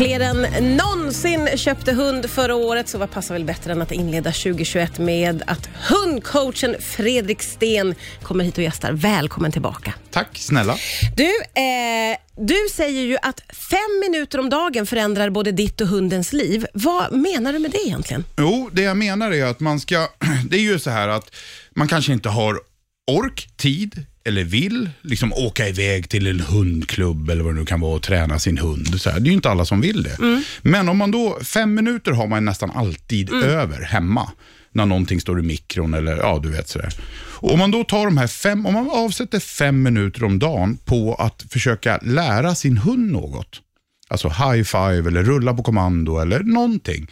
Fler än någonsin köpte hund förra året, så vad passar väl bättre än att inleda 2021 med att hundcoachen Fredrik Sten kommer hit och gästar. Välkommen tillbaka. Tack snälla. Du, eh, du säger ju att fem minuter om dagen förändrar både ditt och hundens liv. Vad menar du med det egentligen? Jo, det jag menar är att man ska, det är ju så här att man kanske inte har ork, tid eller vill liksom åka iväg till en hundklubb eller vad det nu kan vara och träna sin hund. Så här. Det är ju inte alla som vill det. Men om man då, fem minuter har man nästan alltid över hemma när någonting står i mikron eller ja, du vet sådär. Och om man då tar de här fem, om man avsätter fem minuter om dagen på att försöka lära sin hund något, alltså high five eller rulla på kommando eller någonting.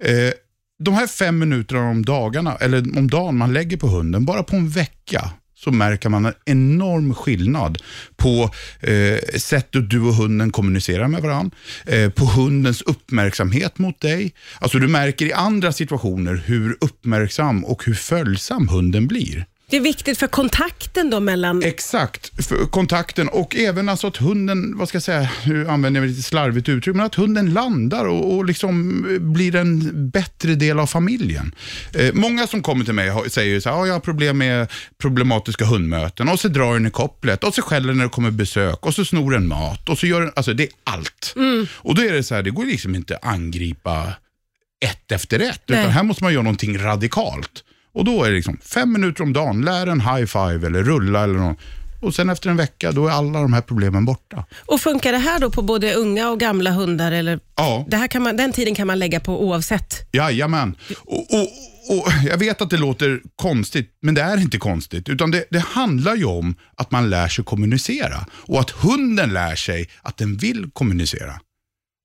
Eh, de här fem minuterna om, dagarna, eller om dagen man lägger på hunden, bara på en vecka, så märker man en enorm skillnad på eh, sättet du och hunden kommunicerar med varandra, eh, på hundens uppmärksamhet mot dig. Alltså du märker i andra situationer hur uppmärksam och hur följsam hunden blir. Det är viktigt för kontakten då mellan... Exakt, för kontakten och även alltså att hunden, vad ska jag säga, nu använder jag lite slarvigt uttryck, men att hunden landar och, och liksom blir en bättre del av familjen. Eh, många som kommer till mig säger så här, "Ja, jag har problem med problematiska hundmöten och så drar den i kopplet och så skäller när det kommer besök och så snor den mat och så gör den, alltså det är allt. Och då är det så här, det går liksom inte att angripa ett efter ett, Nej. utan här måste man göra någonting radikalt. Och då är det liksom fem minuter om dagen, lär en high five eller rulla eller något. Och sen efter en vecka, då är alla de här problemen borta. Och funkar det här då på både unga och gamla hundar? Eller? Ja, Det här kan man, den tiden kan man lägga på oavsett. jajamän. Och, och, och jag vet att det låter konstigt, men det är inte konstigt. Utan det, det handlar ju om att man lär sig kommunicera. Och att hunden lär sig att den vill kommunicera.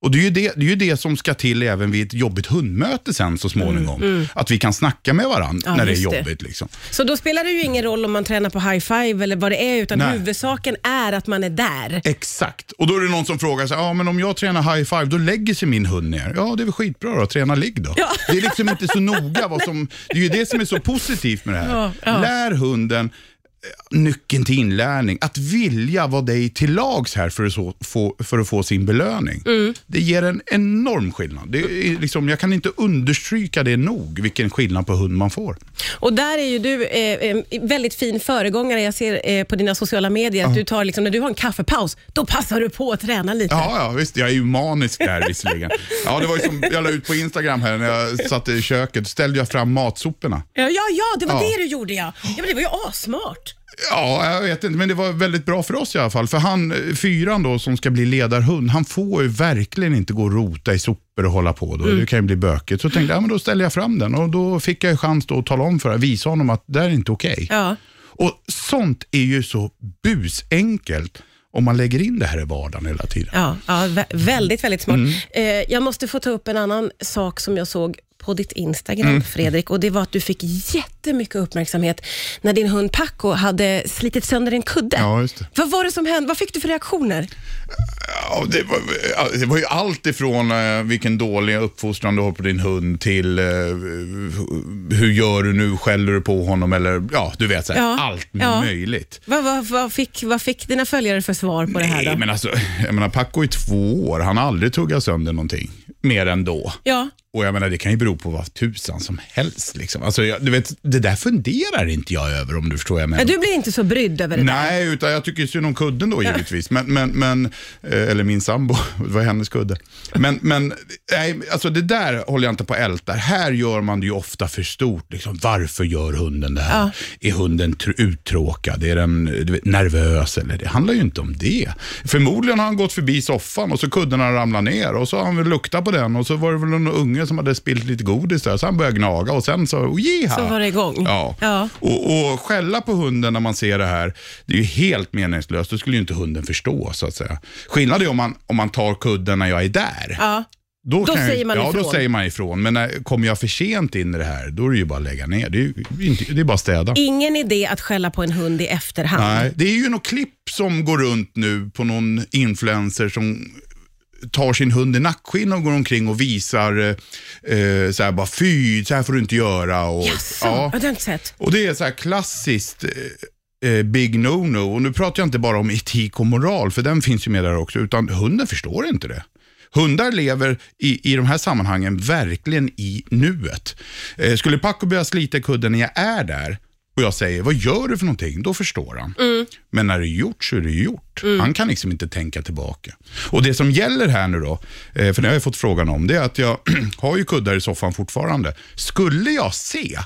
Och det är, ju det, det är ju det som ska till även vid ett jobbigt hundmöte sen så småningom. Att vi kan snacka med varandra Ja, när det är just det. jobbigt. Liksom. Så då spelar det ju ingen roll om man tränar på high five eller vad det är, utan Nej. huvudsaken är att man är där. Exakt. Och då är det någon som frågar sig, ja men om jag tränar high five, då lägger sig min hund ner. Ja, det är väl skitbra då, träna ligg då. Det är liksom inte så noga vad som, det är ju det som är så positivt med det här. Ja, ja. Lär hunden nyckeln till inlärning, att vilja vara dig till lags här för att, så, få, för att få sin belöning. Mm. Det ger en enorm skillnad. Det är liksom, jag kan inte understryka det nog, vilken skillnad på hund man får. Och där är ju du eh, eh, väldigt fin föregångare. Jag ser eh, på dina sociala medier att du tar, liksom, när du har en kaffepaus, då passar du på att träna lite. Ja, ja, visst. Jag är ju manisk där visserligen. Ja, det var ju som jag la ut på Instagram här när jag satt i köket. ställde jag fram matsoporna. Ja, ja, ja det var Ja. det du gjorde ja. ja men det var ju asmart. Ja, jag vet inte, men det var väldigt bra för oss i alla fall. För han, fyran då, som ska bli ledarhund, han får ju verkligen inte gå och rota i sopor och hålla på. Då. Det kan ju bli bökigt. Så tänkte jag, ja, men då ställer jag fram den och då fick jag chans då att tala om för honom, visa honom att det här är inte okej. Ja. Och sånt är ju så busenkelt om man lägger in det här i vardagen hela tiden. Ja, ja vä- väldigt, väldigt smart. Mm. Eh, jag måste få ta upp en annan sak som jag såg på ditt Instagram, Mm. Fredrik, och det var att du fick jättemycket uppmärksamhet när din hund Paco hade slitit sönder en kudde. Ja, just det. Vad var det som hände? Vad fick du för reaktioner? Ja, det, var, det var ju allt ifrån eh, vilken dålig uppfostran du har på din hund till eh, hur gör du nu, skäller du på honom eller ja, du vet så här, Ja, allt ja. möjligt. Vad, vad, vad, fick, vad fick dina följare för svar på det här Nej, då? men alltså, jag menar Paco är två år, han har aldrig tuggat sönder någonting. Mer än då. Ja, Och jag menar, det kan ju bero på vad tusan som helst. Liksom. Alltså, jag, du vet, det där funderar inte jag över om du förstår vad jag menar. Ja, du blir inte så brydd över det där? Nej, utan jag tycker synd om kudden då givetvis. Men, men, men, eh, eller min sambo, det var hennes kudde. Men, men nej, alltså det där håller jag inte på att älta. Här gör man det ju ofta för stort. Liksom, varför gör hunden det här? Är hunden tr- uttråkad? Är den vet, nervös? Eller? Det handlar ju inte om det. Förmodligen har han gått förbi soffan och så kudden har ramlat ner och så har han väl luktat på den och så var det väl någon unge som hade spillt lite godis där så han började gnaga och sen så, jiha. Så var det igång. Ja. Ja. Och, och skälla på hunden när man ser det här, det är ju helt meningslöst. Då skulle ju inte hunden förstå så att säga. Skillnad är om man, om man tar kudden när jag är där. Ja. Då, Då jag, säger man ja, ifrån. då säger man ifrån. Men när, kommer jag för sent in i det här, då är det ju bara att lägga ner. Det är, ju inte, det är bara att städa. Ingen idé att skälla på en hund i efterhand. Nej, det är ju något klipp som går runt nu på någon influencer som tar sin hund i nackskinn och går omkring och visar eh, eh, så här bara fy, så här får du inte göra. Och? Ja. Det har inte sett. och det är så här klassiskt eh, eh, big no-no. Och nu pratar jag inte bara om etik och moral, för den finns ju med där också, utan hunden förstår inte det. Hundar lever i, i de här sammanhangen verkligen i nuet. Eh, skulle Paco börja slita kudden när jag är där och jag säger, vad gör du för någonting? Då förstår han. Men när det är gjort så är det gjort. Han kan liksom inte tänka tillbaka. Och det som gäller här nu då, eh, för det har jag fått frågan om, det är att jag har ju kuddar i soffan fortfarande. Skulle jag se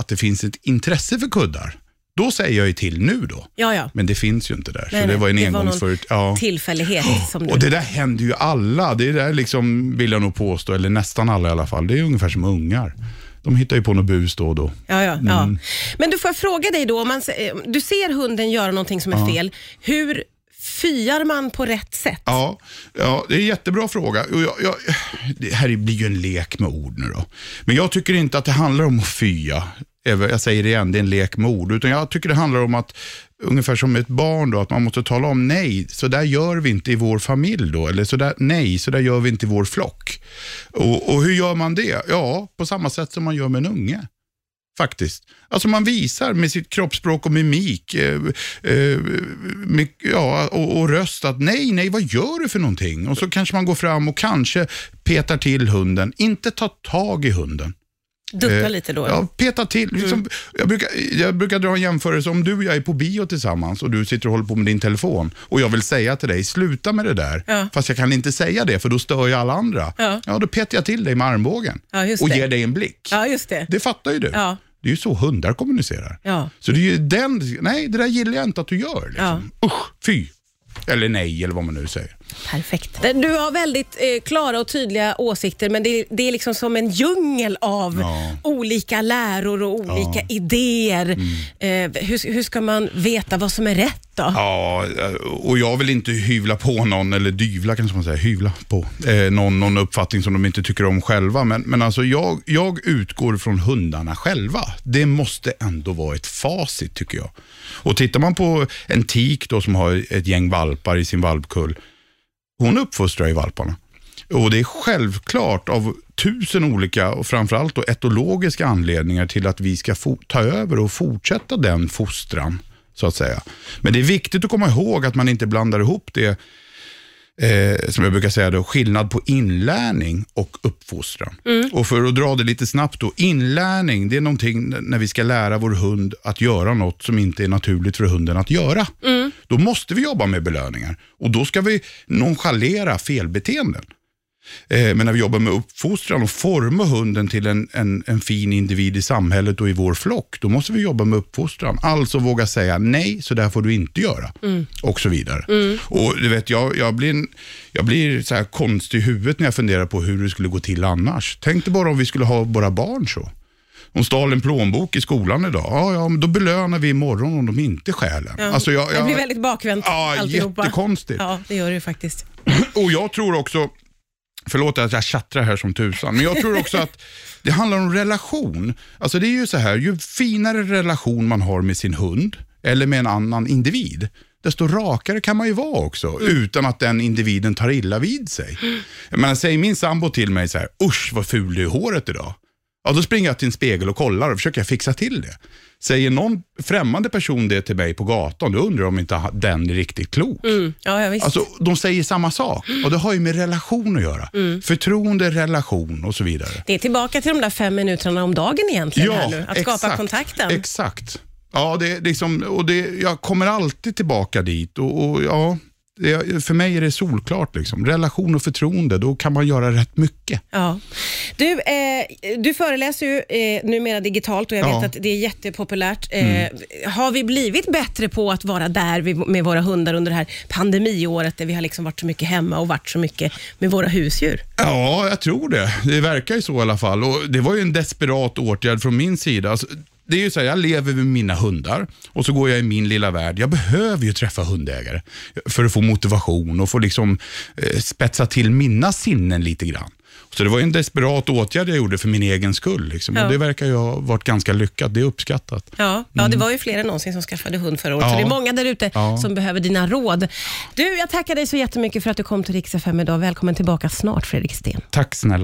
att det finns ett intresse för kuddar, då säger jag ju till nu då. Ja, ja. Men det finns ju inte där. Nej, så det var en engångsförut. Ja. Tillfällighet som. Och det där händer ju alla. Det där liksom vill jag nog påstå, eller nästan alla i alla fall. Det är ungefär som ungar. De hittar ju på något bus då och då. Ja, ja, ja. Mm. Men du får jag fråga dig då, om man, eh, du ser hunden göra någonting som är fel. Hur fyar man på rätt sätt? Ja, ja, det är en jättebra fråga. Jag, jag, det här blir ju en lek med ord nu då. Men jag tycker inte att det handlar om att fya. Jag säger det igen, det är en lek med ord. Utan jag tycker det handlar om att, ungefär som ett barn då, att man måste tala om nej, så där gör vi inte i vår familj då. Eller så där, nej, så där gör vi inte i vår flock. Och, och hur gör man det? Ja, på samma sätt som man gör med en unge. Faktiskt. Alltså man visar med sitt kroppsspråk och mimik eh, eh, med, ja, och, och röst att nej, nej, vad gör du för någonting? Och så kanske man går fram och kanske petar till hunden. Inte ta tag i hunden. Dutta Eh, lite då? Ja, peta till. Liksom, jag, brukar, jag brukar dra en jämförelse. Om du och jag är på bio tillsammans och du sitter och håller på med din telefon och jag vill säga till dig, sluta med det där. Ja. Fast jag kan inte säga det för då stör jag alla andra. Ja. då petar jag till dig med armbågen Ja, och det. ger dig en blick. Ja, just det. Det fattar ju du. Ja. Det är ju så hundar kommunicerar. Ja. Så det är ju den, nej det där gillar jag inte att du gör. Liksom. Usch, fy. Eller nej, eller vad man nu säger. Perfekt. Du har väldigt eh, klara och tydliga åsikter, men det, det är liksom som en djungel av Ja. olika läror och olika idéer. Mm. Eh, hur, hur ska man veta vad som är rätt då? Ja, och jag vill inte hyvla på någon, eller dyvla kanske man säger, hyvla på eh, någon, någon uppfattning som de inte tycker om själva. Men, men alltså jag, jag utgår från hundarna själva. Det måste ändå vara ett facit tycker jag. Och tittar man på en tik då som har ett gäng valpar i sin valpkull, hon uppfostrar ju valparna. Och det är självklart av tusen olika och framförallt då etologiska anledningar till att vi ska ta över och fortsätta den fostran. så att säga. Men det är viktigt att komma ihåg att man inte blandar ihop det eh, som jag brukar säga, då, skillnad på inlärning och uppfostran. Och för att dra det lite snabbt då, inlärning det är någonting när vi ska lära vår hund att göra något som inte är naturligt för hunden att göra. Då måste vi jobba med belöningar och då ska vi nonchalera felbeteenden. Eh, Men när vi jobbar med uppfostran och forma hunden till en, en, en fin individ i samhället och i vår flock, då måste vi jobba med uppfostran. Alltså våga säga nej, så där får du inte göra. Och så vidare. Och du vet, jag, jag blir, en- jag blir så här konstig i huvudet när jag funderar på hur det skulle gå till annars. Tänk dig bara om vi skulle ha våra barn så. De stal en plånbok i skolan idag. Ja, ja, då belönar vi imorgon om de inte stjäl den. Ja, Alltså jag, Det jag, blir väldigt bakvänt Ja, alltihopa. jättekonstigt. Ja, det gör det faktiskt. Och jag tror också, förlåt att jag tjattrar här som tusan, men jag tror också att det handlar om relation. Alltså det är ju så här, ju finare relation man har med sin hund eller med en annan individ, desto rakare kan man ju vara också, utan att den individen tar illa vid sig. Jag menar, säger min sambo till mig så här, usch vad ful du är i håret idag. Ja, då springer jag till en spegel och kollar och försöker fixa till det. Säger någon främmande person det till mig på gatan, då undrar jag om inte den är riktigt klok. Mm. Ja, ja, visst. Alltså, de säger samma sak och det har ju med relation att göra. Mm. Förtroende, relation och så vidare. det är tillbaka till de där fem minuterna om dagen egentligen. här nu. Att skapa exakt, kontakten. Exakt. Ja, det, liksom, och det, jag kommer alltid tillbaka dit. Och, och ja, för mig är det solklart. Liksom. Relation och förtroende, då kan man göra rätt mycket. Ja. Du, eh, du föreläser ju eh, numera digitalt och jag Ja. Mm. vet att det är jättepopulärt. Eh, Har vi blivit bättre på att vara där med våra hundar under det här pandemiåret där vi har liksom varit så mycket hemma och varit så mycket med våra husdjur? Ja, jag tror det. Det verkar ju så i alla fall. Och Det var ju en desperat åtgärd från min sida. Alltså, det är ju så här, jag lever med mina hundar och så går jag i min lilla värld. Jag behöver ju träffa hundägare för att få motivation och få liksom, eh, spetsa till mina sinnen lite grann. Så det var en desperat åtgärd jag gjorde för min egen skull. Liksom. Ja. Och det verkar ju ha varit ganska lyckat. Det är uppskattat. Ja, ja, det var ju fler än någonsin som skaffade hund förra året, Mm. Ja. så det är många där ute Ja. som behöver dina råd. Du, jag tackar dig så jättemycket för att du kom till Rix FM idag. Välkommen tillbaka snart, Fredrik Sten. Tack snälla.